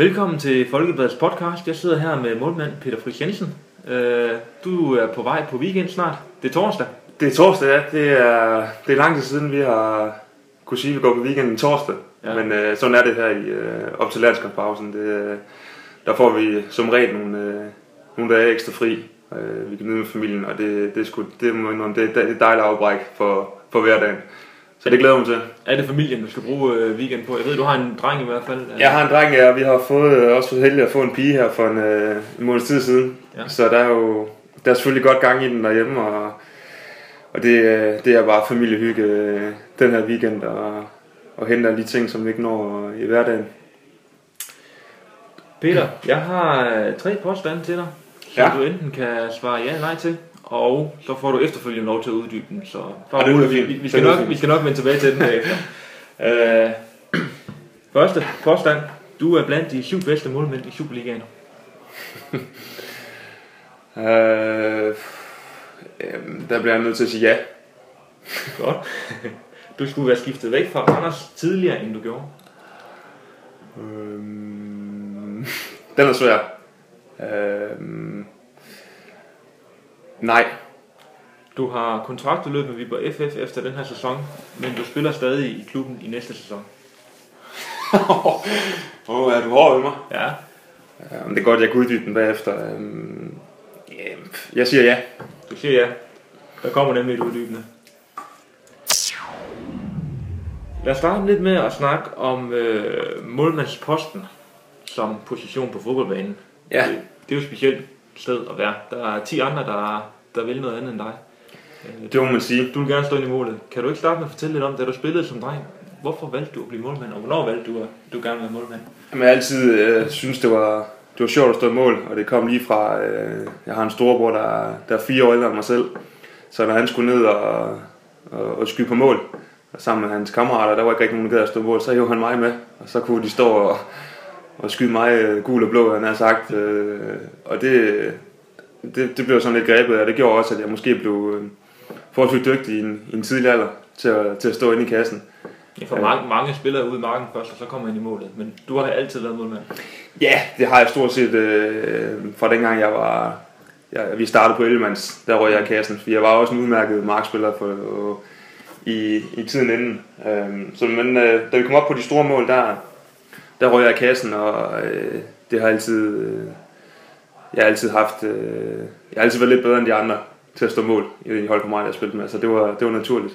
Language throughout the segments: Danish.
Velkommen til Folkebladets podcast. Jeg sidder her med målmand Peter Friis Jensen. Øh, Du er på vej på weekend snart. Det er torsdag. Det er torsdag, ja. Det er, det er lang tid siden, vi har kunne sige, at vi går på weekenden torsdag. Ja. Men øh, sådan er det her i, øh, op til landskampspausen. Det, øh, der får vi som regel nogle, øh, nogle dage ekstra fri. Øh, vi kan nyde med familien, og det, det, er, sgu, det, indrømme, det, det er et dejligt afbræk for, for hverdagen. Så det glæder mig til. Er det familien, du skal bruge øh, weekend på? Jeg ved, du har en dreng i hvert fald. Jeg har en dreng, ja, og vi har fået, øh, også fået heldig at få en pige her for en, øh, en måneds tid siden. Ja. Så der er jo der er selvfølgelig godt gang i den derhjemme, og, og det, øh, det er bare familiehygge øh, den her weekend, og, og hente alle de ting, som vi ikke når i hverdagen. Peter, jeg har tre påstande til dig, som Ja. du enten kan svare ja eller nej til. Og så får du efterfølgende lov til at uddybe den. Så bare Ja, vi, vi, Det skal nok, vi skal nok vende tilbage til den bagefter. øh, første påstand. Du er blandt de syv bedste målmænd i Superligaen. Øh, der bliver jeg nødt til at sige ja. Godt. Du skulle være skiftet væk fra Randers tidligere, end du gjorde. Øh, den er svær. Øh, nej. Du har kontraktudløb med Viborg FF efter den her sæson, men du spiller stadig i klubben i næste sæson. Åh, oh, er du hård ved mig? Ja. Ja, men det er godt, jeg kan uddybe den bagefter. Øhm, jeg siger ja. Du siger ja. Der kommer nemlig et uddybende. Lad os starte lidt med at snakke om øh, målmandsposten som position på fodboldbanen. Ja. Det, det er jo specielt sted at være. Der er 10 andre, der, der vil noget andet end dig. Øh, Det må man sige. Du vil gerne stå ind i målet. Kan du ikke starte med at fortælle lidt om, da du spillede som dreng, hvorfor valgte du at blive målmand, og hvornår valgte du, at du gerne være målmand? Jamen, jeg altid øh, synes det var, det var sjovt at stå i mål, og det kom lige fra, øh, jeg har en storebror, der, er- der er fire år ældre end mig selv. Så når han skulle ned og, og, og skyde på mål, og sammen med hans kammerater, der var ikke rigtig nogen, der gad at stå i mål, så hævde han mig med, og så kunne de stå og, og skyde mig øh, gul og blå, han har sagt. Øh, og det, det, det blev sådan lidt grebet, og det gjorde også, at jeg måske blev øh, forholdsvis dygtig i en, i en tidlig alder til at, til at stå inde i kassen. Ja, for mange, mange spillere ude i marken først, og så kommer han i målet. Men du har altid været målmand. Ja, det har jeg stort set øh, fra dengang jeg var... Jeg, vi startede på Ellemanns, der røg jeg i kassen, for jeg var også en udmærket markspiller for, øh, i, i tiden inden. Øh, så, men øh, da vi kom op på de store mål, der, der røg jeg i kassen, og øh, det har altid... Øh, jeg har altid haft... Øh, jeg har altid været lidt bedre end de andre til at stå mål i de hold på mig, jeg spillede med, så det var, det var naturligt.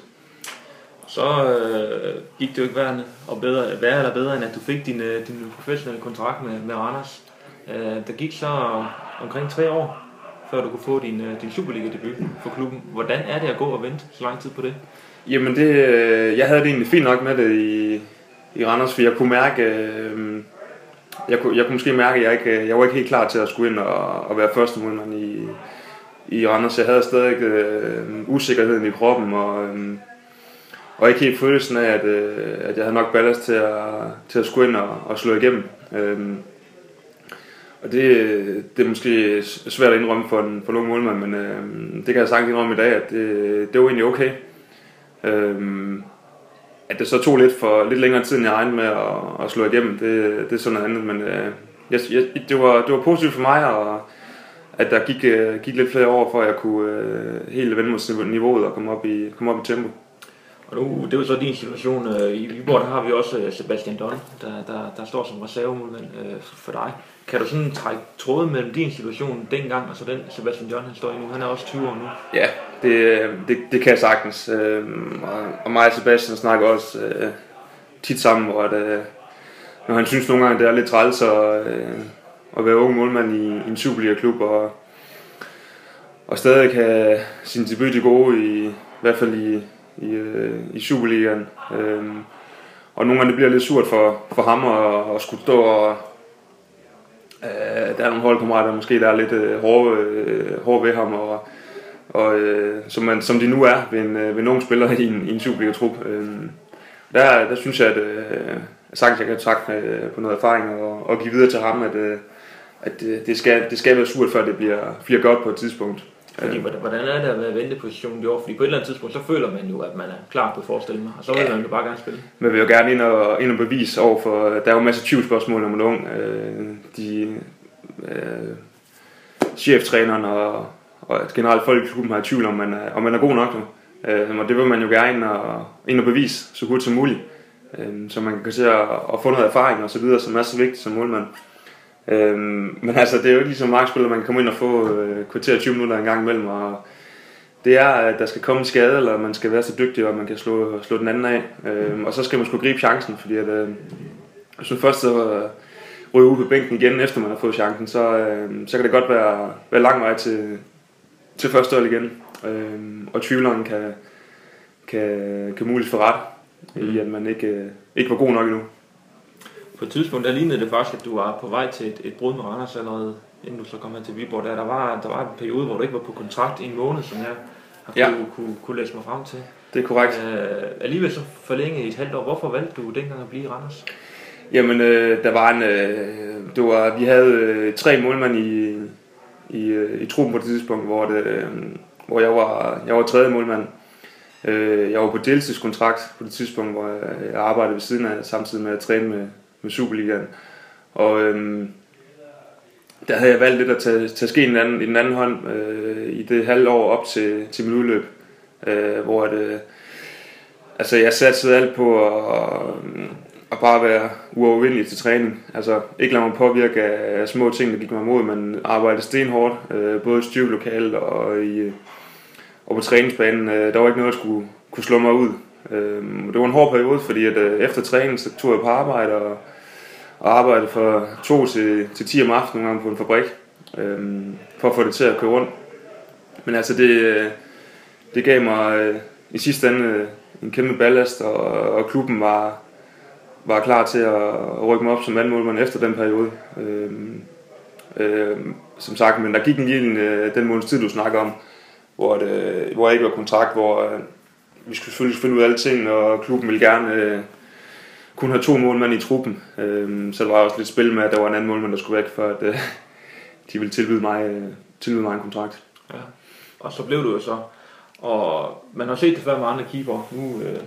Så øh, gik det jo ikke værre, og bedre, værre eller bedre, end at du fik din, øh, din professionelle kontrakt med, med Randers. Øh, der gik så omkring tre år, før du kunne få din, øh, din Superliga-debut for klubben. Hvordan er det at gå og vente så lang tid på det? Jamen det, øh, jeg havde det egentlig fint nok med det i, i Randers, for jeg kunne mærke, øh, jeg kunne, jeg kunne måske mærke, at jeg, ikke, øh, jeg var ikke helt klar til at skulle ind og, og være første målmand i, i Randers. Jeg havde stadig øh, usikkerheden i kroppen, og, øh, og ikke helt følelsen af, at, øh, at jeg havde nok ballast til at, til at skulle ind og, og slå igennem. Øh, og det, det er måske svært at indrømme for en, for en ung målmand, men øh, det kan jeg sagtens indrømme i dag, at det, det var egentlig okay. Øh, at det så tog lidt for lidt længere tid, end jeg regnede med at, at slå igennem, det, det er sådan noget andet, men øh, jeg, jeg, det, var, det var positivt for mig, og at der gik, øh, gik lidt flere år, for at jeg kunne øh, helt vende mod niveauet og komme op i, komme op i tempo. Og nu, det er jo så din situation. Øh, I Viborg der har vi også øh, Sebastian Don, der, der, der står som reservemålmand øh, for dig. Kan du sådan trække tråden mellem din situation dengang, og så den Sebastian John, han står i nu? Han er også 20 år nu. Ja, det, øh, det, det kan jeg sagtens. Og, mig og Sebastian snakker også øh, tit sammen, hvor at, øh, når han synes nogle gange, det er lidt træls at, øh, at være ung målmand i, i en Superliga-klub, og, og stadig have sin debut i gode, i, i hvert fald i, i, øh, i Superligaen. Øhm, og nogle gange det bliver lidt surt for, for ham at, at skulle stå og... Øh, der er nogle holdkammerater, der måske der er lidt øh, hårde, øh, hårde ved ham, og, og øh, som, man, som de nu er ved en, øh, ved en ung spiller i en, i en Superliga-trup. Øh, der, der synes jeg, at øh, sagtens jeg kan trække øh, på noget erfaring og, og give videre til ham, at, øh, at øh, det, skal, det skal være surt, før det bliver, bliver godt på et tidspunkt. Fordi, hvordan hvordan er det at være venteposition i år? Fordi på et eller andet tidspunkt, så føler man jo, at man er klar på forestille mig, og så vil Ja. man jo bare gerne spille. Men vi vil jo gerne ind og, ind og bevise over for, der er jo en masse tvivlsspørgsmål, når man er ung. Øh, de, øh, cheftræneren og, og generelt folk i klubben har i tvivl, om man er, om man er god nok nu. Øh, og det vil man jo gerne ind og, ind og bevise så hurtigt som muligt. Øh, så man kan se at, at få noget erfaring og så videre, som er så vigtigt som målmand. Øh, men altså, det er jo ikke ligesom markspiller, man kan komme ind og få øh, kvarter 20 minutter en gang imellem, og det er, at der skal komme en skade, eller man skal være så dygtig, at man kan slå, slå den anden af. Øh, og så skal man sgu gribe chancen, fordi at, øh, hvis man først så øh, ryger ud på bænken igen, efter man har fået chancen, så, øh, så kan det godt være, være lang vej til, til første hold igen. Øh, og tvivleren kan, kan, kan muligt få ret i, at man ikke, øh, ikke var god nok endnu. På et tidspunkt, der lignede det faktisk, at du var på vej til et, et brud med Randers allerede, inden du så kom her til Viborg. Der, der, var, der var en periode, hvor du ikke var på kontrakt i en måned, som jeg har Ja. kunne, kunne, kunne læse mig frem til. Det er korrekt. Øh, alligevel så forlænge i et halvt år. Hvorfor valgte du dengang at blive i Randers? Jamen, øh, der var en, øh, det var, vi havde øh, tre målmænd i, i, øh, i truppen på det tidspunkt, hvor, det, øh, hvor jeg, var, jeg var tredje målmand. Øh, jeg var på deltidskontrakt på det tidspunkt, hvor jeg, jeg arbejdede ved siden af, samtidig med at træne med, med Superligaen. Og øhm, der havde jeg valgt lidt at tage, tage skeen i den anden, i den anden hånd øh, i det halve år op til, til min udløb, øh, hvor det, øh, altså jeg satte alt på at, øh, at bare være uovervindelig til træning. Altså ikke lade mig påvirke af små ting, der gik mig imod, men arbejde stenhårdt, øh, både i styrkelokalet og, i, øh, og på træningsbanen. Øh, der var ikke noget, der skulle kunne slå mig ud. Øh, det var en hård periode, fordi at, øh, efter træning, så tog jeg på arbejde og, og arbejde fra 2 til, til 10 om aftenen nogle gange på en fabrik, øh, for at få det til at køre rundt. Men altså det, øh, det gav mig øh, i sidste ende øh, en kæmpe ballast, og, og klubben var, var klar til at rykke mig op som vandmålmand efter den periode. Øh, øh, som sagt, men der gik en lille øh, den måneds tid, du snakker om, hvor, det, hvor jeg ikke var kontrakt, hvor øh, vi skulle selvfølgelig finde ud af alle ting, og klubben ville gerne øh, kun have to målmænd i truppen. Øh, så der var også lidt spil med, at der var en anden målmand, der skulle væk, for at øh, de ville tilbyde mig, øh, tilbyde mig en kontrakt. Ja. Og så blev du jo så. Og man har set det før med andre keeper. Nu, øh,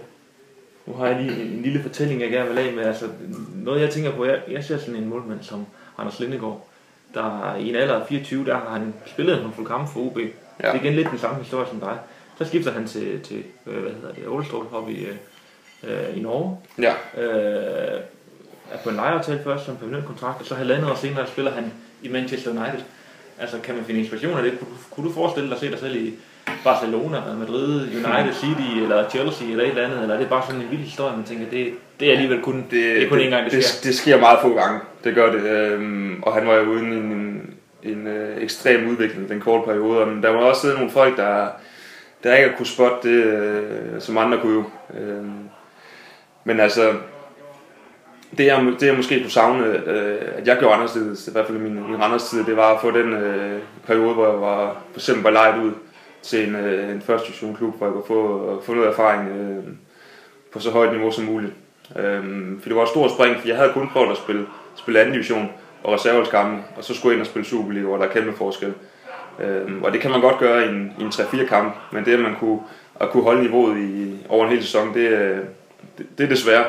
nu har jeg lige en, en lille fortælling, jeg gerne vil af med. Altså, noget jeg tænker på, jeg, jeg ser sådan en målmand som Anders Lindegaard, der i en alder af 24, der har han spillet en håndfuld kampe for OB. Ja. Det er igen lidt den samme historie som dig. Så skifter han til, til øh, hvad hedder det, Ålestrup oppe i, øh, i Norge. Ja, Øh, er på en lejeaftale først som permanent kontrakt, og så halvandet år senere spiller han i Manchester United. Altså, kan man finde inspiration af det? Kunne, du- kunne du forestille dig at se dig selv i Barcelona, Madrid, United City eller Chelsea eller et eller andet? Eller er det bare sådan en vild historie, man tænker, det, det er alligevel kun, det, det er kun en gang, det, det, sker? det sker meget få gange. Det gør det. Øhm, og han var jo uden en, en, en øh, ekstrem udvikling den korte periode. Men der var også nogle folk, der, der ikke kunne spotte det, øh, som andre kunne jo. Øhm, men altså, det jeg, det jeg måske kunne savne, øh, at jeg gjorde anderledes, i hvert fald i min, min Randers tid, det var at få den øh, periode, hvor jeg var for eksempel var lejet ud til en, øh, en første division klub, hvor jeg kunne få, øh, få noget erfaring øh, på så højt niveau som muligt. Øh, for det var et stort spring, for jeg havde kun prøvet at spille, spille anden division og reserveholdskampe, og så skulle jeg ind og spille Superliga, hvor der er kæmpe forskel. Øh, og det kan man godt gøre i en, i en 3-4 kamp, men det at man kunne, at kunne holde niveauet i, over en hel sæson, det, øh, det, det er desværre.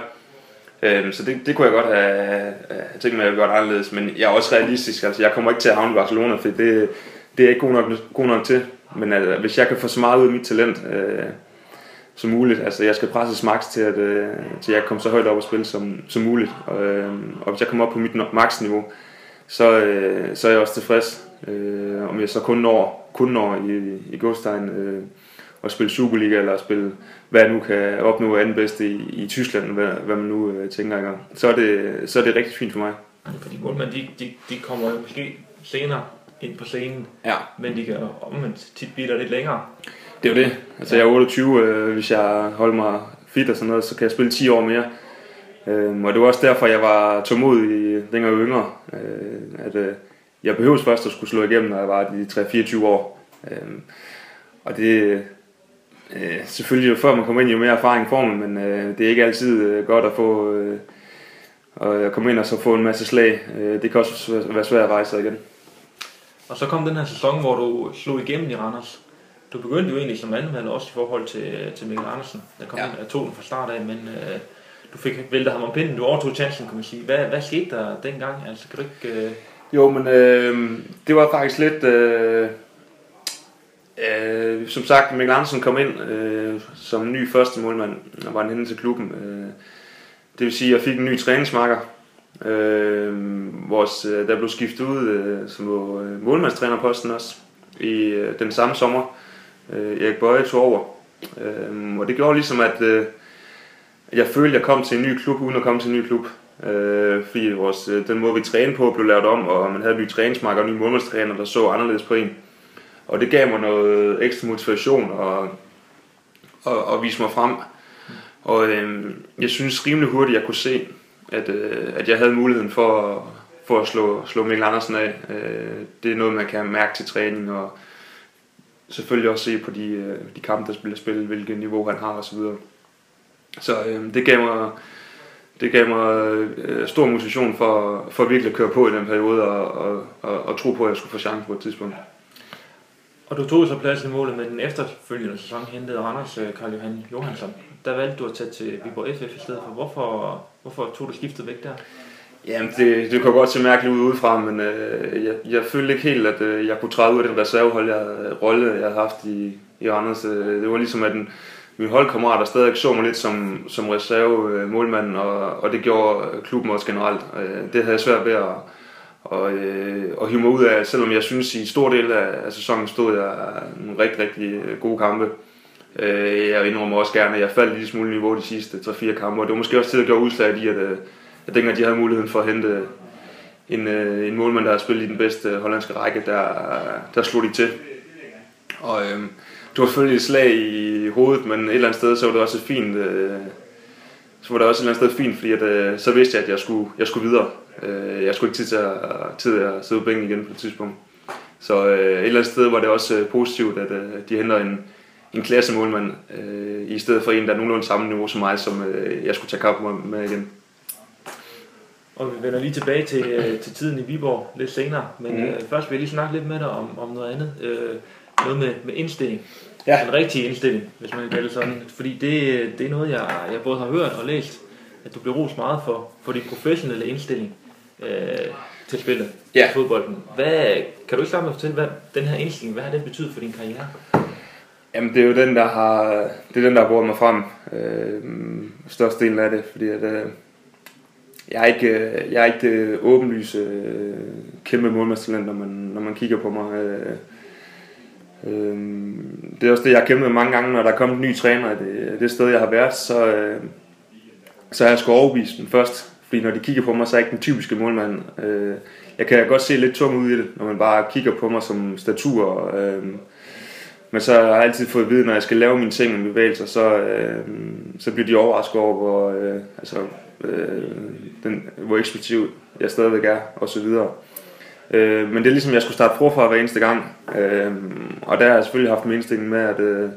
Øhm, så det, det kunne jeg godt have, have tænkt mig at gøre anderledes, men jeg er også realistisk, altså jeg kommer ikke til at havne i Barcelona, for det, det er jeg ikke god nok, god nok til. Men altså, hvis jeg kan få så meget ud af mit talent, øh, som muligt. Altså, jeg skal presses max til, at, øh, til jeg kan komme så højt op og spille som, som muligt. Og, øh, og hvis jeg kommer op på mit maksniveau, max-niveau, så, øh, så er jeg også tilfreds. Øh, om jeg så kun når, kun når i, i Godstegn øh, at spille Superliga, eller at spille, hvad jeg nu kan opnå anden bedste i, i Tyskland, hvad, hvad man nu øh, tænker engang. Så er, det, så er det rigtig fint for mig. Fordi målmænd, de, de, de kommer jo måske senere ind på scenen, Ja. men de kan omvendt tit blive der lidt længere. Det er jo det. Altså jeg er 28, øh, hvis jeg holder mig fit og sådan noget, så kan jeg spille 10 år mere. Øh, og det var også derfor, jeg var tålmodig, dengang jeg yngre. Øh, at øh, jeg behøvede først at skulle slå igennem, når jeg var de 3-24 år. Øh, og det øh, selvfølgelig jo før man kommer ind, jo mere erfaring får man, men øh, det er ikke altid øh, godt at få øh, at komme ind og så få en masse slag. Øh, det kan også være svært at rejse sig igen. Og så kom den her sæson, hvor du slog igennem i Randers. Du begyndte jo egentlig som andenvalg også i forhold til, til Mikkel Andersen, der kom Ja. ja. ind og tog den fra start af, men øh, du fik væltet ham om pinden, du overtog chancen, kan man sige. Hvad, hvad skete der dengang? Altså, kan du ikke... Øh, Jo, men øh, det var faktisk lidt... Øh, øh, som sagt, Mikkel Andersen kom ind øh, som ny første målmand, og var han henne til klubben. Øh, det vil sige, at jeg fik en ny træningsmarker, øh, vores, øh, der blev skiftet ud øh, som var øh, målmandstrænerposten også, i øh, den samme sommer. Øh, Erik Bøje tog over. Øh, og det gjorde ligesom, at øh, jeg følte, at jeg kom til en ny klub, uden at komme til en ny klub. Øh, fordi vores, øh, den måde, vi trænede på, blev lavet om, og man havde nye træningsmarker og ny målmandstræner, der så anderledes på en. Og det gav mig noget ekstra motivation og, og, og vise mig frem. Og øh, jeg synes rimelig hurtigt, jeg kunne se, at, øh, at jeg havde muligheden for, for at slå, slå Mikkel Andersen af. Øh, det er noget, man kan mærke til træning, og selvfølgelig også se på de, øh, de kampe, der bliver spillet, hvilket niveau han har osv. Så øh, det gav mig, det gav mig øh, stor motivation for, for virkelig at køre på i den periode, og, og, og, og tro på, at jeg skulle få chancen på et tidspunkt og du tog så plads i målet, med den efterfølgende sæson hentede Randers øh, Karl Johan Johansson. Der valgte du at tage til Viborg FF i stedet for. Hvorfor, hvorfor tog du skiftet væk der? Jamen, det, det kunne godt se mærkeligt ud udefra, men øh, jeg, jeg følte ikke helt, at øh, jeg kunne træde ud af den reservehold, jeg, øh, rolle, jeg havde haft i, i Randers. Øh, Det var ligesom, at den, min holdkammerater stadig så mig lidt som, som reserve øh, målmand, og, og det gjorde øh, klubben også generelt. Øh, det havde jeg svært ved at, og, øh, og hive mig ud af, selvom jeg synes, i stor del af, af sæsonen stod jeg nogle rigtig, rigtig øh, gode kampe. Øh, jeg indrømmer også gerne, at jeg faldt en lille smule niveau de sidste 3-4 kampe, og det var måske også det, at gøre udslag i, at, øh, at dengang de havde muligheden for at hente en, øh, en målmand, der har spillet i den bedste hollandske række, der, der slog de til. Og øh, det var selvfølgelig et slag i hovedet, men et eller andet sted, så var det også fint, øh, så var det også et eller andet sted fint, fordi at, øh, så vidste jeg, at jeg skulle, jeg skulle videre. Øh, jeg skulle ikke tid til at, tid at sidde på bænken igen på et tidspunkt. Så øh, et eller andet sted var det også øh, positivt, at øh, de henter en, en klassemålmand, øh, i stedet for en, der er nogenlunde samme niveau som mig, som øh, jeg skulle tage kamp med, med igen. Og vi vender lige tilbage til, øh, til tiden i Viborg lidt senere. Men mm. øh, først vil jeg lige snakke lidt med dig om, om noget andet. Øh, noget med, med indstilling. Ja. En rigtig indstilling, hvis man kan kalde det sådan. Fordi det, det er noget, jeg, jeg både har hørt og læst, at du bliver rost meget for, for din professionelle indstilling øh, til spillet, Ja. til fodbolden. Hvad, kan du ikke starte med at fortælle, hvad den her indstilling, hvad har den betydet for din karriere? Jamen, det er jo den, der har, det er den, der har mig frem. Øh, størstedelen af det, fordi at, øh, jeg er ikke, øh, jeg er ikke det åbenlyse øh, kæmpe målmandstalent, når man, når man kigger på mig. Øh, øh, det er også det, jeg har kæmpet mange gange, når der er kommet en ny træner i det, det sted, jeg har været, så, øh, så har jeg sgu overbevist dem først. Fordi når de kigger på mig, så er jeg ikke den typiske målmand. Øh, jeg kan godt se lidt tung ud i det, når man bare kigger på mig som statur. Øh, men så har jeg altid fået at vide, når jeg skal lave mine ting og bevægelser, så, øh, så bliver de overrasket over, hvor, øh, altså, øh, den, hvor eksplosiv jeg stadigvæk er, og så videre. Øh, men det er ligesom, jeg skulle starte forfra hver eneste gang. Øh, og der har jeg selvfølgelig haft min indstilling med, at øh,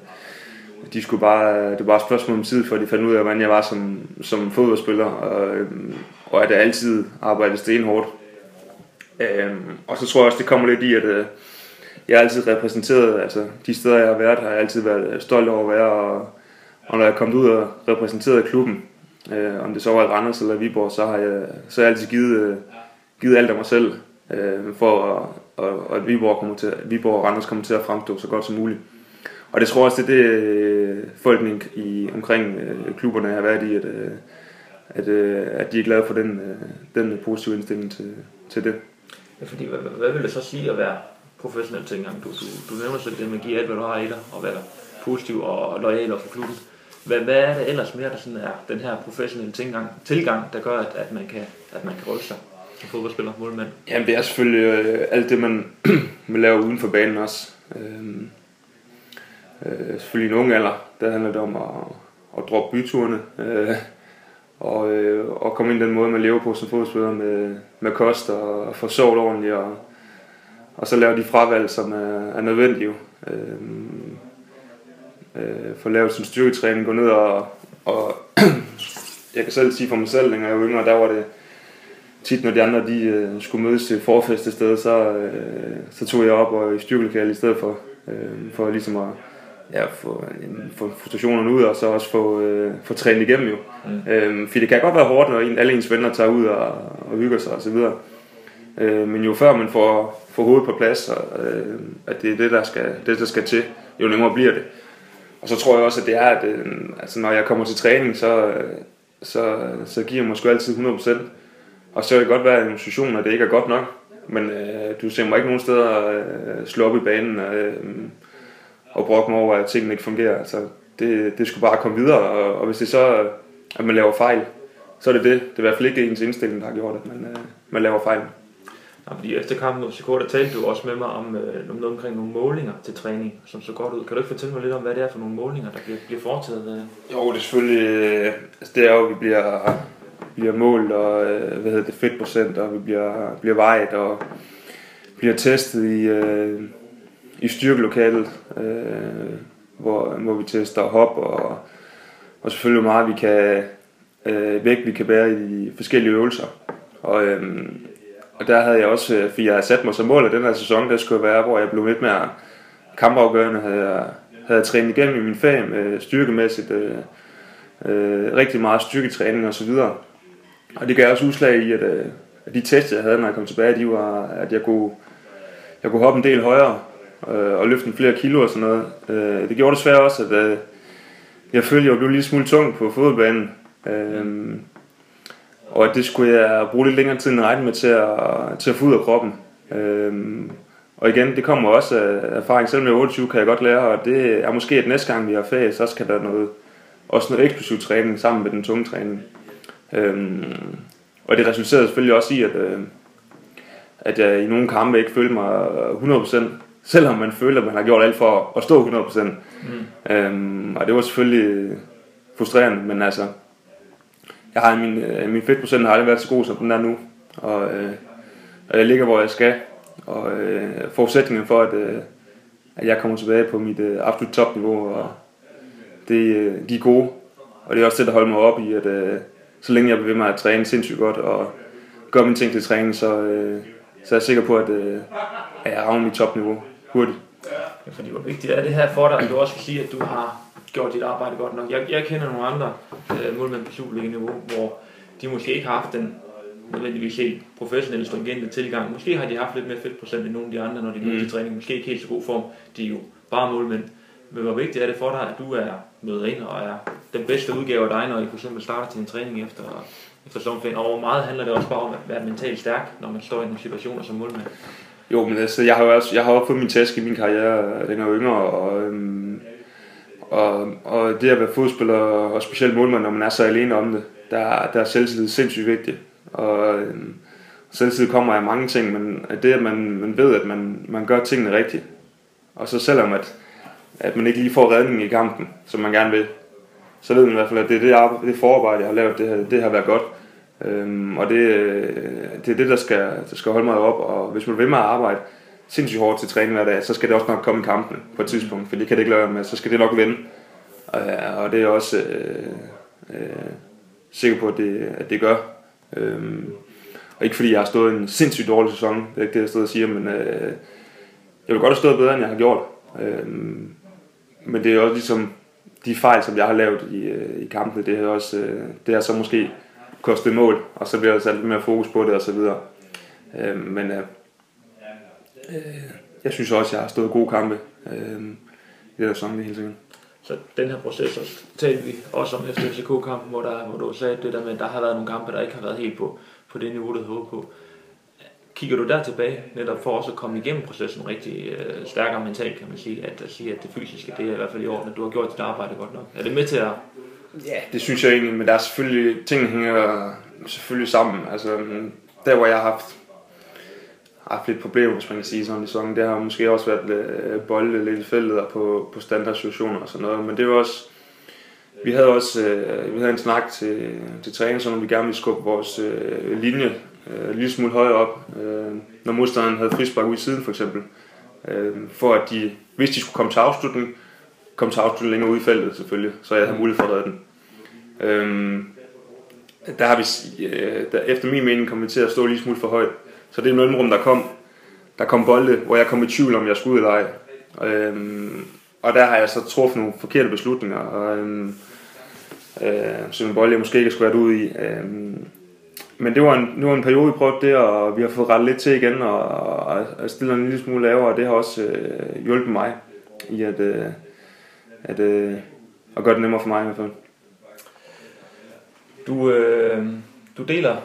de skulle bare, det var bare et spørgsmål om tid, før de fandt ud af, hvordan jeg var som, som fodboldspiller, og, øh, og at jeg altid arbejdede stenhårdt. Øh, og så tror jeg også, det kommer lidt i, at øh, jeg er altid repræsenteret, altså de steder, jeg har været, har jeg altid været øh, stolt over at være, og, og når jeg er kommet ud og repræsenteret klubben, øh, om det så var i Randers eller Viborg, så har jeg, så har jeg altid givet, øh, givet alt af mig selv, øh, for at, at, at Viborg, kommer til, Viborg og Randers kommer til at fremstå så godt som muligt. Og det tror jeg også, det er det, øh, folkene i, omkring øh, klubberne har været i, at, øh, at, øh, at de er glade for den, øh, den positive indstilling til, til det. Ja, fordi, hvad, hvad vil det så sige at være professionel tilgang? Du, du, du nævner selv det med at give alt, hvad du har i dig, og være positiv og lojal for klubben. Hvad, hvad er det ellers mere, der sådan er den her professionelle tilgang, tilgang der gør, at, at, man kan, at man kan rykke sig som fodboldspiller, målmand? Jamen det er selvfølgelig øh, alt det, man, man laver uden for banen også. Øhm, øh, selvfølgelig i en ung alder, der handler det om at, at droppe byturene. Øh, og, øh, og komme ind i den måde, man lever på som fodboldspiller med, med kost og, og få sovet ordentligt. Og, og så lave de fravalg, som er, er nødvendige. Øh, øh, få lavet sin styrketræning, gå ned og, og jeg kan selv sige for mig selv, dengang jeg var yngre, der var det, tit når de andre de, øh, skulle mødes til forfest et sted, så, øh, så tog jeg op og i styrkelokalet i stedet for, øh, for ligesom at ja, få, få frustrationerne ud, og så også få, øh, få trænet igennem jo. Mm. Øh, fordi det kan godt være hårdt, når en, alle ens venner tager ud og, og hygger sig osv. Øh, men jo før man får, får hovedet på plads, og, øh, at det er det der, skal, det, der skal til, jo nemmere bliver det. Og så tror jeg også, at det er, at øh, altså, når jeg kommer til træning, så, øh, så, så giver jeg måske altid 100%. Og så kan det godt være en situation, at det ikke er godt nok. Men øh, du ser mig ikke nogen steder øh, slå op i banen øh, og brokke mig over, at tingene ikke fungerer. Altså, det, det skulle bare komme videre, og, og hvis det så at man laver fejl, så er det det. Det er i hvert fald ikke ens indstilling, der har gjort det, men øh, man laver fejl. Ja, fordi efter kampen mod Chicago, der talte du også med mig om, øh, om noget omkring nogle målinger til træning, som så godt ud. Kan du ikke fortælle mig lidt om, hvad det er for nogle målinger, der bliver, bliver foretaget? Øh? Jo, det er selvfølgelig, øh, altså det er jo, at vi bliver, bliver målt, og øh, hvad hedder det, fedtprocent, og vi bliver, bliver vejet, og bliver testet i, øh, i styrkelokalet, øh, hvor, hvor vi tester hop, og, og selvfølgelig hvor meget vi kan, øh, vægt vi kan bære i forskellige øvelser. Og, øh, og der havde jeg også, øh, fordi jeg havde sat mig som mål at den her sæson, der skulle være, hvor jeg blev lidt mere kampafgørende, havde jeg, havde jeg trænet igennem i min fag med styrkemæssigt, øh, øh, rigtig meget styrketræning og så videre. Og det gav også udslag i, at, øh, at de tests, jeg havde, når jeg kom tilbage, de var, at jeg kunne, jeg kunne hoppe en del højere øh, og løfte flere kilo og sådan noget. Øh, det gjorde desværre også, at øh, jeg følte, at jeg blev lidt smule tung på fodboldbanen. Øh, og at det skulle jeg bruge lidt længere tid end regne med til at, til at få ud af kroppen. Øh, og igen, det kommer også af erfaring. Selvom jeg er 28, kan jeg godt lære, og det er måske, at næste gang vi har ferie, så skal der noget, også noget eksplosiv træning sammen med den tunge træning. Øhm, og det resulterede selvfølgelig også i, at, øh, at jeg i nogle kampe ikke følte mig 100%, selvom man føler, at man har gjort alt for at stå 100%. Mm. Øhm, og det var selvfølgelig frustrerende, men altså, jeg har min, øh, min fedtprocent har aldrig været så god, som den er nu. Og, øh, og jeg ligger, hvor jeg skal. Og øh, forudsætningen for, at, øh, at jeg kommer tilbage på mit øh, absolut topniveau, og det, øh, de er gode. Og det er også det, der holder mig op i, at øh, så længe jeg bliver ved med at træne sindssygt godt, og gøre mine ting til træning, så, øh, så er jeg sikker på, at, øh, at jeg rammer mit topniveau hurtigt. Ja, fordi hvor vigtigt er det her for dig, at du også kan sige, at du har gjort dit arbejde godt nok. Jeg, jeg kender nogle andre øh, målmænd på Superliga-niveau, hvor de måske ikke har haft den nødvendigvis helt professionelle, stringente tilgang. Måske har de haft lidt mere fedtprocent end nogle af de andre, når de møder mm. til træning. Måske ikke helt så god form. De er jo bare målmænd. Men hvor vigtigt er det for dig, at du er møder ind og er den bedste udgave af dig, når I for eksempel starter til en træning efter, efter sommerferien? Og hvor meget handler det også bare om at være mentalt stærk, når man står i nogle situationer som målmand? Jo, men altså, jeg har jo også, jeg har også fået min taske i min karriere, den er yngre, og øhm, og, og det at være fodspiller, og specielt målmand, når man er så alene om det, der, der er selvtillid sindssygt vigtigt. Og øhm, selvtillid kommer af mange ting, men det at man, man ved, at man, man gør tingene rigtigt. Og så selvom at, at man ikke lige får redning i kampen, som man gerne vil, så ved man i hvert fald, at det er det, arbejde, det forarbejde, jeg har lavet, det, har, det har været godt. Øhm, og det, det er det, der skal, der skal holde mig op. Og hvis man vil med at arbejde, sindssygt hårdt til træning hver dag, så skal det også nok komme i kampene på et tidspunkt, for det kan det ikke lade med, så skal det nok vende. Øh, og det er også øh, øh, sikker på, at det, at det gør. Øh, og ikke fordi jeg har stået en sindssygt dårlig sæson, det er ikke det, jeg stod og siger, men øh, jeg vil godt have stået bedre, end jeg har gjort. Øh, men det er også ligesom de fejl, som jeg har lavet i, øh, i kampene, det er også, øh, det er så måske kostet mål, og så bliver der sat lidt mere fokus på det og så videre. Øh, men øh, Øh, jeg synes også, at jeg har stået gode kampe øh, i det der sådan helt tiden. Så den her proces, så talte vi også om efter FCK-kampen, hvor, der, hvor du sagde det der med, at der har været nogle kampe, der ikke har været helt på, på det niveau, du havde på. Kigger du der tilbage, netop for også at komme igennem processen rigtig øh, stærkere mentalt, kan man sige, at, at sige, at det fysiske, det er i hvert fald i orden, at du har gjort dit arbejde godt nok. Er det med til at... Ja, det synes jeg egentlig, men der er selvfølgelig, ting hænger selvfølgelig sammen. Altså, der hvor jeg har haft haft lidt problemer, hvis man kan sige sådan i sæsonen. Det har måske også været øh, bolde lidt i feltet og på, på standardsituationer og sådan noget. Men det var også, vi havde også øh, vi havde en snak til, til træning, så vi gerne ville skubbe vores øh, linje øh, en lille smule højere op, øh, når modstanderen havde frispark ud i siden for eksempel. Øh, for at de, hvis de skulle komme til afslutning, kom til afslutning længere ud i feltet selvfølgelig, så jeg havde mulighed for at redde den. Øhm, der har vi, øh, der, efter min mening, kommet til at stå lige smule for højt. Så det er mellemrum, der kom, der kom bolde, hvor jeg kom i tvivl om, jeg skulle ud eller ej. Øhm, og der har jeg så truffet nogle forkerte beslutninger, og, øhm, øh, som en bold, jeg måske ikke skulle have ud i. Øhm, men det var, en, det var en periode, vi prøvede det, og vi har fået rettet lidt til igen, og, og, og stillet en lille smule lavere, og det har også øh, hjulpet mig i at, øh, at, øh, at gøre det nemmere for mig i hvert fald. Du, øh, du deler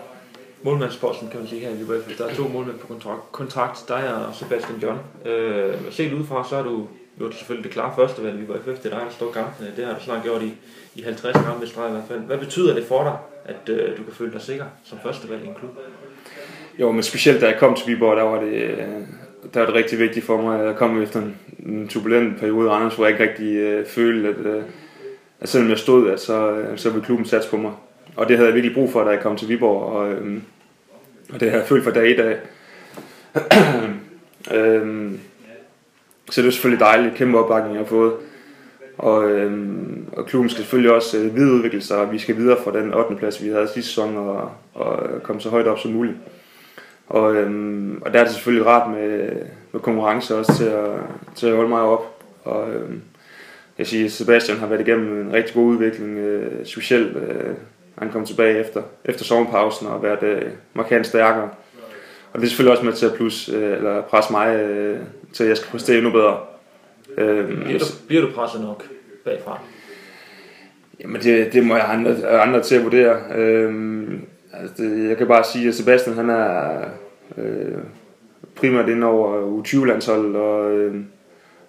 målmandsposten, kan man sige her i Viborg Der er to målmænd på kontrakt, kontrakt dig og Sebastian John. Øh, set udefra, så er du jo selvfølgelig det klare første valg i Viborg FF. Det er dig, der står kampene. Det har du snart gjort i, i 50 kampe i streg i hvert fald. Hvad betyder det for dig, at øh, du kan føle dig sikker som første valg i en klub? Jo, men specielt da jeg kom til Viborg, der var det, øh, der var det rigtig vigtigt for mig. Jeg kom efter en, en turbulent periode i Randers, hvor jeg ikke rigtig øh, følte, at, øh, at selvom jeg stod, at så, øh, så ville klubben satse på mig. Og det havde jeg virkelig brug for, da jeg kom til Viborg, og, øh, og det har jeg følt fra dag i dag. øh, så det er selvfølgelig dejligt, kæmpe opbakning jeg har fået. Og, øh, og klubben skal selvfølgelig også øh, videreudvikle sig, og vi skal videre fra den 8. plads, vi havde sidste sæson, og, og komme så højt op som muligt. Og, øhm, og der er det selvfølgelig rart med, med konkurrence også til at, til at holde mig op. Og, øhm, jeg siger, Sebastian har været igennem en rigtig god udvikling, øh, specielt øh, han kom tilbage efter, efter sommerpausen og været øh, markant stærkere. Og det er selvfølgelig også med til at plus, øh, eller presse mig øh, til, at jeg skal præstere endnu bedre. Øh, bliver, du, bliver du presset nok bagfra? Jamen det, det må jeg andre, andre til at vurdere. Øh, altså det, jeg kan bare sige, at Sebastian han er øh, primært ind over U20-landsholdet og, øh,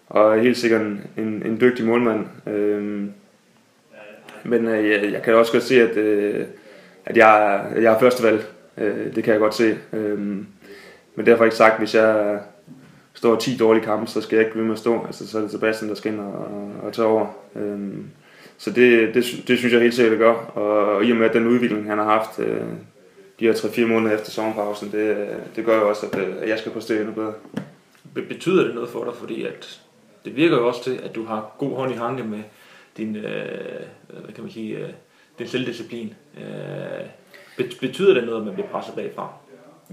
og er helt sikkert en, en, en dygtig målmand. Øh, men øh, jeg, jeg kan også godt se, at, øh, at jeg, jeg er førstevalg. Øh, det kan jeg godt se. Øh, men derfor ikke sagt, hvis jeg står 10 dårlige kampe, så skal jeg ikke blive med at stå. Altså, så er det Sebastian, der skal ind og, og tage over. Øh, så det, det, det synes jeg helt sikkert, det gør. Og, og i og med at den udvikling, han har haft øh, de her 3-4 måneder efter sommerpausen, det, det gør jo også, at, øh, at jeg skal præstere endnu bedre. Betyder det noget for dig, fordi at det virker jo også til, at du har god hånd i hanke med din, øh, hvad kan man sige, øh, din selvdisciplin. Øh, betyder det noget, at man bliver presset bagfra?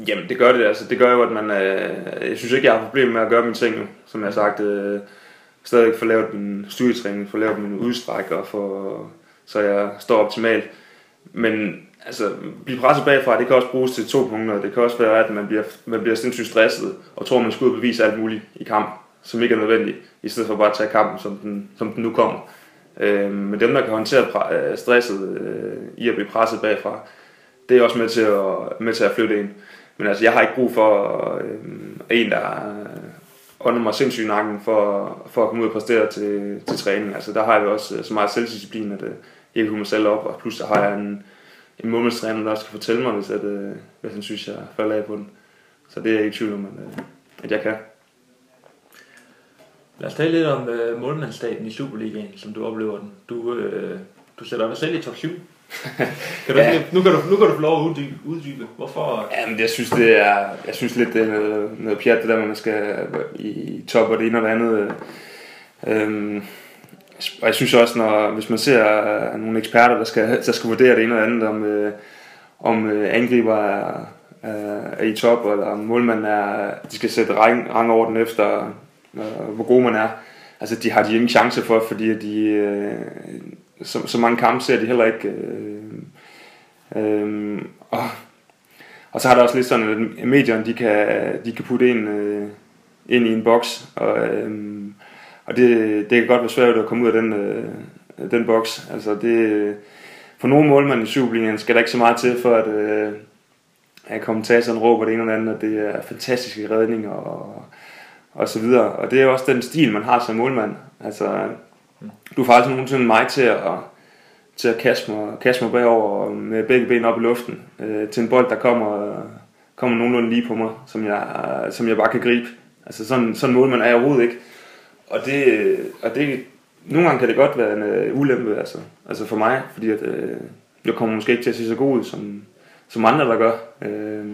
Jamen, det gør det. Altså, det gør jo, at man... Øh, jeg synes ikke, jeg har problemer med at gøre mine ting, som jeg har sagt. Øh, stadig få lavet min studietræning, få lavet min udstræk, og for, så jeg står optimalt. Men altså, blive presset bagfra, det kan også bruges til to punkter. Det kan også være, at man bliver, man bliver sindssygt stresset, og tror, man skal ud og bevise alt muligt i kamp, som ikke er nødvendigt, i stedet for bare at tage kampen, som den, som den nu kommer. Øh, men dem, der kan håndtere øh, stresset øh, i at blive presset bagfra, det er også med til at, med til at flytte ind. Men altså, jeg har ikke brug for øh, en, der ånder mig sindssygt nakken for, for at komme ud og præstere til, til træning. Altså, der har jeg også øh, så meget selvdisciplin, at øh, jeg kan mig selv op, og plus der har jeg en, en målmandstræner, der også kan fortælle mig, hvis, at, øh, hvis han synes, jeg falder af på den. Så det er jeg ikke i tvivl om, at, øh, at jeg kan. Lad os tale lidt om øh, målmandsstaten i Superligaen, som du oplever den. Du, øh, du sætter dig selv i top 7. kan du, ja. nu, kan du, nu kan du få lov at uddybe. uddybe. Hvorfor? Jamen, jeg synes, det er, jeg synes lidt, det er noget, noget pjat, det der, man skal i top og det ene og det andet. Øhm, og jeg synes også, når, hvis man ser øh, nogle eksperter, der skal, der skal vurdere det ene eller andet, om, øh, om øh, angriber er, er, er i top, eller om målmanden er, de skal sætte rang, rangorden efter øh, hvor god man er. Altså, de har de ingen chance for, fordi de, øh, så, så mange kampe ser de heller ikke. Øh, øh, og, og så har der også lidt sådan, at medierne, de kan, de kan putte en øh, ind i en boks, og, øh, og det, det kan godt være svært at komme ud af den, øh, den boks. Altså, det, for nogle målmænd i Superligaen skal der ikke så meget til, for at, øh, at kommentatoren råber det ene eller andet, at det er fantastiske redninger, og og så videre. Og det er også den stil, man har som målmand. Altså, du får aldrig nogensinde mig til at, til at kaste, mig, kaste mig bagover med begge ben op i luften øh, til en bold, der kommer, kommer nogenlunde lige på mig, som jeg, som jeg bare kan gribe. Altså sådan, sådan målmand er jeg overhovedet ikke. Og det, og det, nogle gange kan det godt være en uh, ulempe altså, altså for mig, fordi at, uh, jeg kommer måske ikke til at se så god ud, som, som andre der gør. Uh,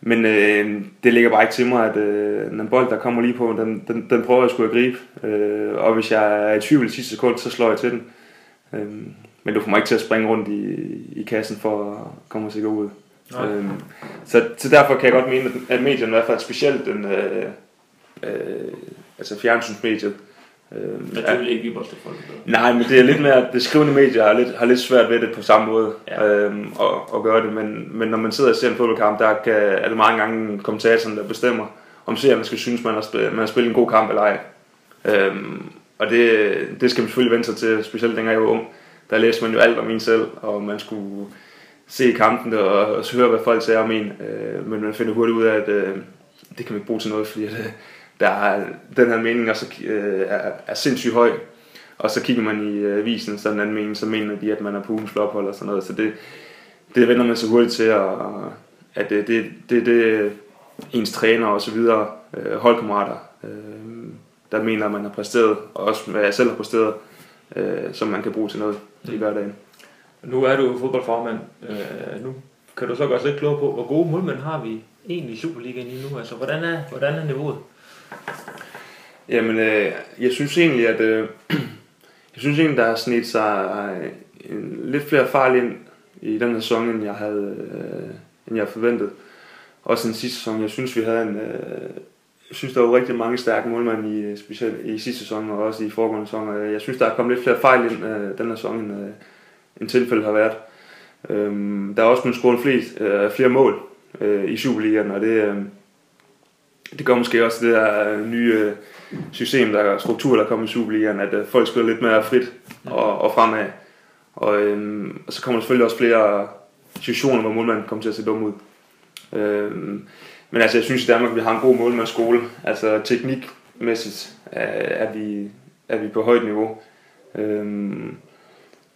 men øh, det ligger bare ikke til mig, at øh, en bold, der kommer lige på, den, den, den prøver jeg sgu at gribe. Øh, og hvis jeg er i tvivl i sidste sekund, så slår jeg til den. Øh, men du får mig ikke til at springe rundt i, i kassen for at komme sikkert ud. Nej. Øhm, så, så derfor kan jeg godt mene, at medierne i hvert fald specielt den, øh, øh, altså fjernsynsmediet, øh, Men det vil ikke Viborg folk Nej, men det er lidt mere, det skrivende medier har lidt, har lidt svært ved det på samme måde Ja. øhm, at, at gøre det, men, men når man sidder og ser en fodboldkamp, der kan, er det mange gange kommentatoren, der bestemmer, om seerne skal synes, man har, spillet, man har spillet en god kamp eller ej. Øhm, og det, det skal man selvfølgelig vente sig til, specielt dengang jeg var ung. Der læste man jo alt om en selv, og man skulle se kampen og, og høre, hvad folk sagde om en. Øh, men man finder hurtigt ud af, at øh, det kan man ikke bruge til noget, fordi at, øh, der er, den her mening også, øh, er, er sindssygt høj. Og så kigger man i øh, avisen, så den anden mening, så mener de, at man er på ugens flophold og sådan noget. Så det, det vender man så hurtigt til, og, at det, det, det, det ens træner og så videre, øh, holdkammerater, øh, der mener, at man har præsteret, og også hvad jeg selv har præsteret, øh, som man kan bruge til noget i hverdagen. Nu er du fodboldformand. Øh, nu kan du så gøre os lidt klogere på, hvor gode målmænd har vi egentlig i Superligaen lige nu? Altså, hvordan er, hvordan er niveauet? Jamen, øh, jeg synes egentlig, at øh, jeg synes egentlig, der har snedt sig øh, en, lidt flere fejl ind i den her sæson, end jeg havde, øh, end jeg forventet. Også den sidste sæson. Jeg synes, vi havde en, øh, jeg synes, der var rigtig mange stærke målmænd i, øh, specielt i sidste sæson og også i foregående sæson. Og Jeg synes, der er kommet lidt flere fejl ind øh, den her sæson, end, øh, end tilfældet har været. Øhm, der er også blevet scoret flest, øh, flere mål øh, i Superligaen, og det, øh, det gør måske også det der øh, nye øh, system, der er struktur, der kommer i Superligaen, at øh, folk spiller lidt mere frit og, og fremad. Og, øhm, og så kommer der selvfølgelig også flere situationer, hvor målmanden kommer til at se dum ud. Øhm, men altså, jeg synes i Danmark, vi har en god målmandsskole. Altså teknikmæssigt er, er, vi, er vi på højt niveau. Øhm,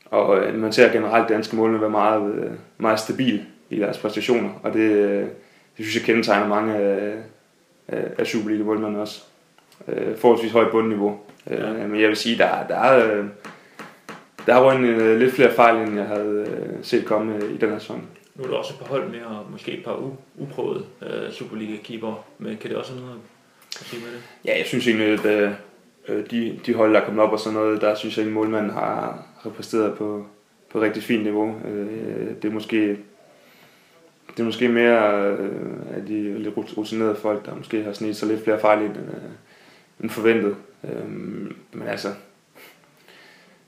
og man ser generelt danske målmænd være meget, meget stabil i deres præstationer. Og det, det synes jeg kendetegner mange af, af, af Superliga-målmændene også. Øh, forholdsvis højt bundniveau. Ja. Øh, men jeg vil sige, der, der er... Øh, der er røgnet øh, lidt flere fejl, end jeg havde øh, set komme øh, i den her sæson. Nu er der også et par hold med, og måske et par u- uprøvede øh, Superliga-keeper. Men kan det også have noget at sige med det? Ja, jeg synes egentlig, at øh, øh, de, de hold, der er kommet op og sådan noget, der synes jeg, at målmanden har, har præsteret på, på rigtig fint niveau. Øh, det er måske det er måske mere øh, af de lidt rutinerede folk, der måske har snedt sig lidt flere fejl ind, end, øh, end forventet. Øh, men altså,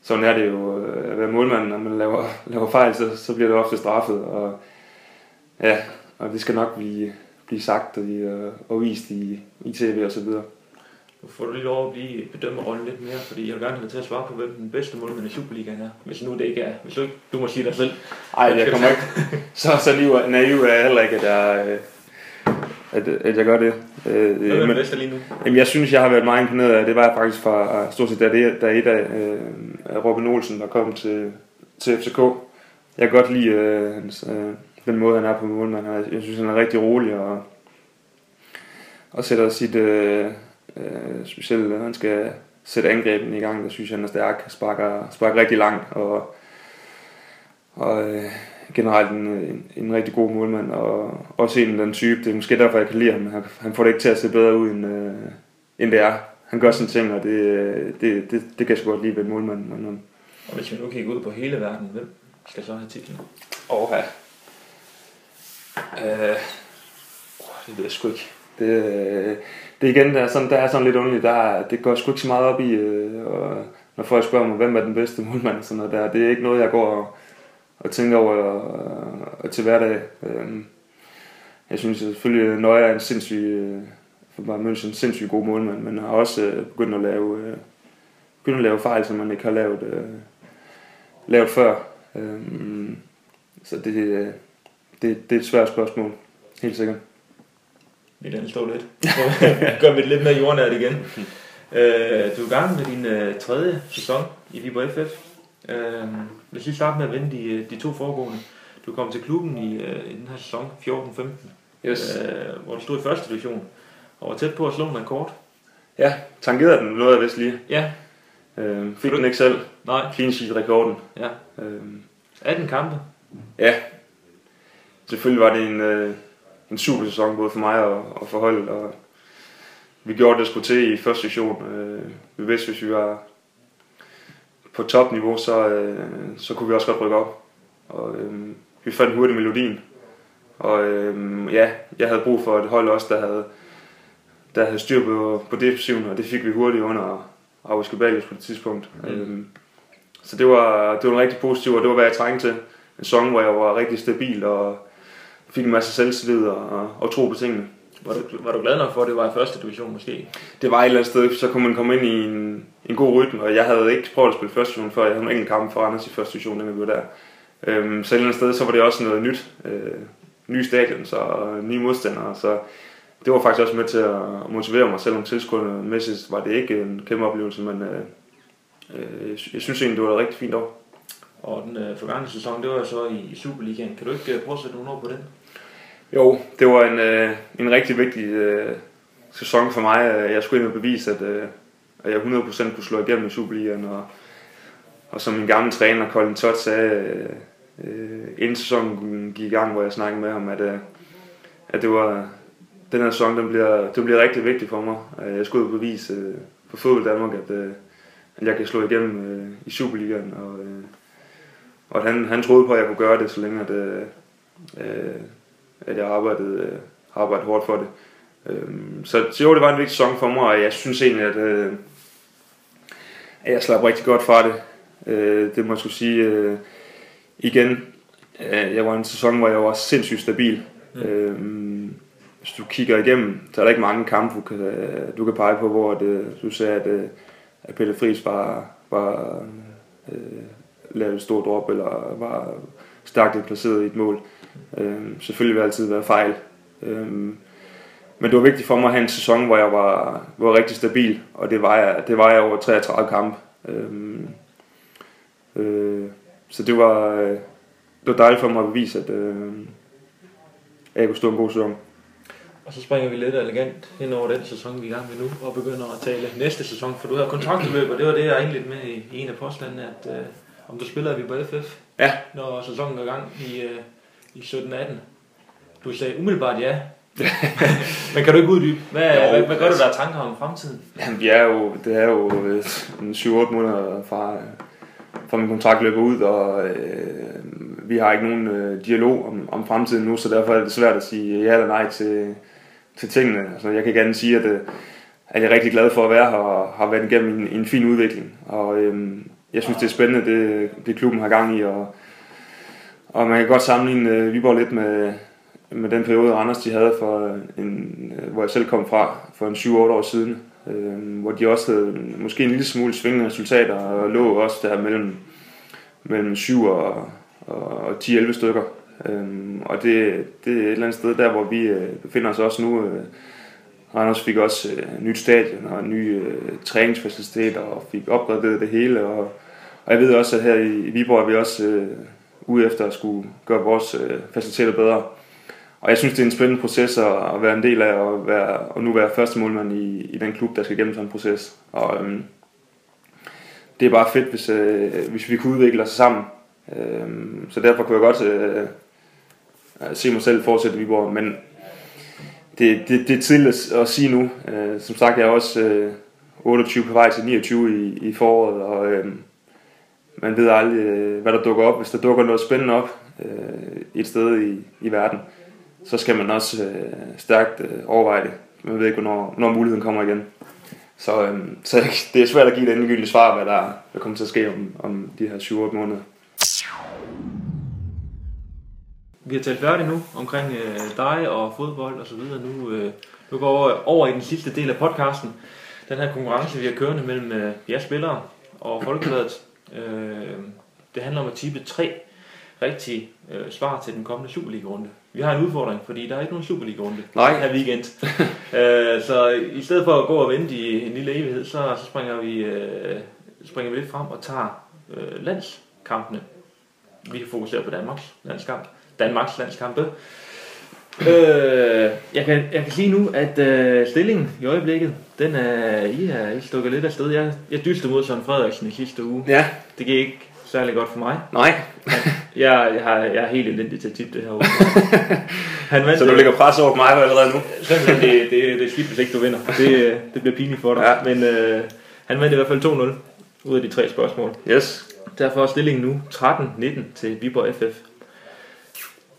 sådan er det jo øh, at være målmand, når man laver, laver fejl, så, så bliver det ofte straffet, og ja, og det skal nok blive, blive sagt og, øh, og vist i, i tv og så videre. Nu får du lige lov at blive bedømme rollen lidt mere, fordi jeg vil gerne have dig til at svare på, hvem den bedste målmand i Superligaen er. Hvis nu det ikke er, hvis du ikke, du må sige dig selv. Ej, jeg kommer ikke. Så, så naiv, naiv er jeg heller ikke, at jeg, øh, at, at jeg gør det. Øh, Hvem er men, bedste lige nu? jamen, jeg synes, jeg har været meget imponeret af, det var jeg faktisk fra stort set, da det der er et af øh, Robin Olsen, der kom til, til FCK. Jeg kan godt lide øh, hans, øh, den måde, han er på målmand. Jeg jeg synes, han er rigtig rolig og, og sætter sit, øh, øh, specielt når han skal sætte angrebene i gang, der synes jeg, han er stærk, sparker, sparker rigtig langt og, og øh, generelt en, en, en rigtig god målmand, og også en den type, det er måske derfor, jeg kan lide ham. Han, han får det ikke til at se bedre ud, end, øh, end det er. Han gør sine ting, og det, det, det, det kan jeg sgu godt lide ved en målmand. Men, øh, Og hvis vi nu kigger ud på hele verden, hvem skal så have titlen? Åh, ja. Øh, det ved jeg sgu ikke. Det, øh, det igen, der er sådan, der er sådan lidt underligt. Der, er- det går sgu ikke så meget op i, øh, og når folk spørger mig, hvem er den bedste målmand, og sådan noget der. Det er ikke noget, jeg går og, og tænker over og, og til hverdag. Øh, jeg synes selvfølgelig, at Nøje er en sindssyg, øh, for bare München, en sindssyg god målmand, men har også øh, begyndt at lave, øh, begyndt at lave fejl, som man ikke har lavet, øh, lavet før. Øh, så det, øh, det, det er et svært spørgsmål, helt sikkert. Vi lader den stå lidt. Gør vi det lidt mere jordnært igen. Øh, du er i gang med din øh, tredje sæson i Viborg FF. Øh, lad os lige starte med at vende de, de to foregående. Du kom til klubben i, øh, i den her sæson 14-15, Yes. øh, hvor du stod i første division og var tæt på at slå en rekord. Ja, tangerede den, noget jeg vist lige. Ja, Øh, fik den ikke selv. nej, Clean sheet rekorden. ja. Øh, 18 kampe. ja, selvfølgelig var det en, øh, en super sæson både for mig og, og for holdet. Og vi gjorde det, der skulle til i første sektion. Øh, vi vidste, hvis vi var på topniveau, så, øh, så kunne vi også godt rykke op. Og øh, vi fandt hurtigt melodien. Og øh, ja, jeg havde brug for et hold også, der havde, der havde styr på, på defensiven, og det fik vi hurtigt under Aarhus Gabalius på det tidspunkt. Mm. Øh, så det var, det var en rigtig positiv, og det var, hvad jeg trængte til. En sæson, hvor jeg var rigtig stabil og fik en masse selvtillid og, og, og tro på tingene. Var du, var du glad nok for, at det var i første division måske? Det var et eller andet sted, så kunne man komme ind i en, en god rytme, og jeg havde ikke prøvet at spille første division før. Jeg havde en enkelt kamp for Anders i første division, da vi var der. Øhm, så et eller andet sted, så var det også noget nyt. Øh, ny stadion, så og nye modstandere, så det var faktisk også med til at motivere mig, selvom tilskuerne mæssigt var det ikke en kæmpe oplevelse, men øh, øh, jeg synes egentlig, det var et rigtig fint år. Og den øh, forgangne sæson, det var så i, Superligaen. Kan du ikke øh, prøve at sætte nogle ord på den? Jo, det var en, øh, en rigtig vigtig øh, sæson for mig. Øh, jeg skulle ind og bevise, at, øh, at jeg 100% kunne slå igennem i Superligaen. Og, og som min gamle træner, Colin Todd, sagde, øh, øh, inden sæsonen gik i gang, hvor jeg snakkede med ham, at, øh, at det var, den her sæson, den bliver, den bliver rigtig vigtig for mig. Øh, jeg skulle ud og bevise øh, på Fodbold Danmark, at, øh, at jeg kan slå igennem øh, i Superligaen. Og, øh, og han, han troede på, at jeg kunne gøre det, så længe at, øh, at jeg arbejdede, øh, arbejdede hårdt for det. Øh, så, jo, det var en vigtig sæson for mig, og jeg synes egentlig, at, øh, at jeg slap rigtig godt fra det. Øh, det må jeg skulle sige. Øh, igen, øh, jeg var en sæson, hvor jeg var sindssygt stabil. Mm. Øh, hvis du kigger igennem, så er der ikke mange kampe, du kan, du kan pege på, hvor det, du sagde, at, øh, at Pelle Friis var, var øh, lavede et stort drop, eller var stærkt placeret i et mål. Øh, selvfølgelig vil det altid være fejl. Øh, men det var vigtigt for mig at have en sæson, hvor jeg var, var rigtig stabil, og det var jeg, det var jeg over 33 kampe. Øh, øh, så det var, øh, det var dejligt for mig at bevise, at, øh, at jeg kunne stå en god sæson. Og så springer vi lidt elegant hen over den sæson, vi er i gang med nu, og begynder at tale næste sæson, for du har kontraktudløb, og det var det, jeg egentlig med i en af påstandene, at øh, om du spiller vi på FF, ja. når sæsonen er i gang i, øh, i 17-18. Du sagde umiddelbart ja. Men kan du ikke uddybe? Hvad, jo, hvad, hvad gør du der tanker om fremtiden? Jamen, vi er jo, det er jo 7-8 måneder fra, fra min kontrakt løber ud, og øh, vi har ikke nogen øh, dialog om, om fremtiden nu, så derfor er det svært at sige ja eller nej til, til tingene. Altså, jeg kan gerne sige, at, øh, at jeg er rigtig glad for at være her og har været igennem en, en fin udvikling. Og øh, jeg synes, det er spændende, det, det klubben har gang i, og, og man kan godt sammenligne øh, Viborg lidt med, med den periode, Anders de havde, for øh, en, øh, hvor jeg selv kom fra for en 7-8 år siden, øh, hvor de også havde måske en lille smule svingende resultater, og lå også der mellem, mellem 7 og, og 10-11 stykker. Øh, og det, det er et eller andet sted der, hvor vi øh, befinder os også nu. Øh, Randers fik også øh, nyt stadion og nye øh, træningsfaciliteter og fik opgraderet det hele. Og, og jeg ved også, at her i, i Viborg er vi også øh, ude efter at skulle gøre vores øh, faciliteter bedre. Og jeg synes, det er en spændende proces at, at være en del af og, være, og nu være første målmand i, i den klub, der skal gennem sådan en proces. Og øhm, det er bare fedt, hvis, øh, hvis vi kunne udvikle os sammen. Øhm, så derfor kunne jeg godt øh, øh se mig selv fortsætte i Viborg, men det, det, det er tidligt at, at sige nu. Øh, som sagt, jeg er også øh, 28 på vej til 29 i, i foråret, og øh, man ved aldrig, øh, hvad der dukker op. Hvis der dukker noget spændende op øh, et sted i, i verden, så skal man også øh, stærkt øh, overveje det. Man ved ikke, hvornår, når muligheden kommer igen. Så, øh, så det er svært at give et endegyldigt svar, hvad der, der kommer til at ske om, om de her 7-8 måneder. Vi har talt færdigt nu omkring øh, dig og fodbold og så videre. Nu, øh, nu går over, over i den sidste del af podcasten. Den her konkurrence, vi har kørende mellem øh, jer spillere og Folkebladet. Øh, det handler om at tippe tre rigtige øh, svar til den kommende Superliga-runde. Vi har en udfordring, fordi der er ikke nogen Superliga-runde Nej. her weekend. øh, så i stedet for at gå og vente i en lille evighed, så, så springer, vi, øh, springer vi lidt frem og tager øh, landskampene. Vi kan fokusere på Danmarks landskamp. Danmarks landskampe. Øh, jeg, kan, jeg kan sige nu, at øh, stillingen i øjeblikket, den er, I I stukket lidt afsted. Jeg, jeg dystede mod Søren Frederiksen i sidste uge. Ja. Det gik ikke særlig godt for mig. Nej. jeg, jeg, har, jeg er helt elendig til at tippe det her. Han vandt, Så du lægger pres over mig allerede nu? Simpelthen, det, det, det er skidt, hvis ikke du vinder. Det, det bliver pinligt for dig. Ja. Men øh, han vandt i hvert fald 2-0 ud af de tre spørgsmål. Yes. Derfor er stillingen nu 13-19 til Viborg FF.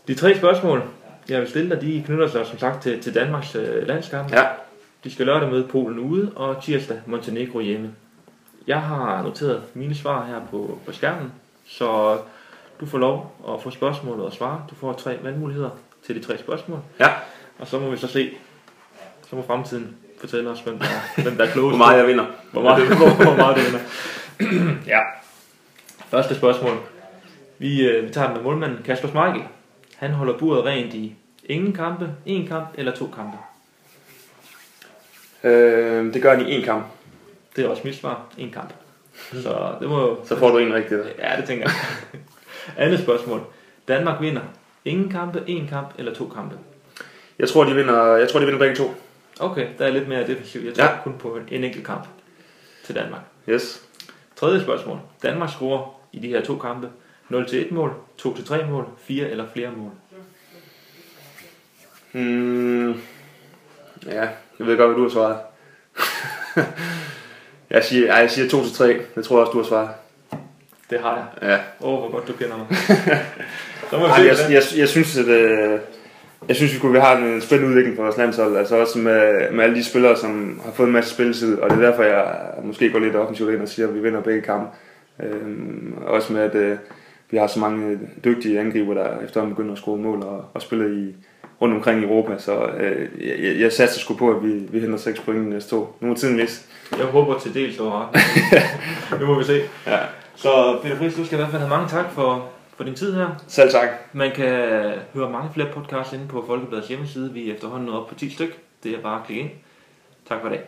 De tre spørgsmål, jeg vil stille dig, de knytter sig som sagt til, til Danmarks øh, landskamp. Ja. De skal lørdag møde Polen ude, og tirsdag Montenegro hjemme. Jeg har noteret mine svar her på, på skærmen, så du får lov at få spørgsmålet og svare. Du får tre valgmuligheder til de tre spørgsmål, Ja. og så må vi så se, så må fremtiden fortælle os, hvem der, er- hvem der er klogest. Hvor meget jeg vinder. Hvor meget, hvor, hvor meget du vinder. ja. Første spørgsmål. Vi, øh, vi tager den med målmanden Kasper Schmeichel. Han holder buret rent i ingen kampe, en kamp eller to kampe. Øh, det gør han i én kamp. Det er også mit svar. En kamp. Så det må Så får du en rigtig. der. Ja, det tænker jeg. Andet spørgsmål. Danmark vinder ingen kampe, en kamp eller to kampe. Jeg tror, de vinder, jeg tror, de vinder begge to. Okay, der er lidt mere defensivt. Jeg tror Ja. ja. kun på en enkelt kamp til Danmark. Yes. Tredje spørgsmål. Danmark scorer i de her to kampe 0-1 mål, 2-3 mål, 4 eller flere mål. Mm, ja, jeg ved godt, hvad du har svaret. jeg siger, ej, jeg siger 2 til 3. Det tror jeg også, du har svaret. Det har jeg. Ja. Åh, oh, hvor godt du kender mig. Så må vi Ej, jeg, hvordan- jeg, jeg, synes, at øh, jeg synes, vi kunne vi har en spændende udvikling for vores landshold. Altså også med, med alle de spillere, som har fået en masse spilletid. Og det er derfor, jeg måske går lidt offensivt ind og siger, at vi vinder begge kampe. Øhm, også med, at øh, vi har så mange dygtige angriber, der efterhånden begynder at score mål og, og spille i, rundt omkring i Europa. Så øh, jeg, jeg satser sgu på, at vi, vi henter 6 point i næste to. Nu er tiden vist. Jeg håber til dels, ret. det må vi se. Ja. Så Peter Friis, du skal i hvert fald have mange tak for, for din tid her. Selv tak. Man kan høre mange flere podcasts inde på Folkebladets hjemmeside. Vi er efterhånden nået op på 10 styk. Det er bare at klikke ind. Tak for i dag.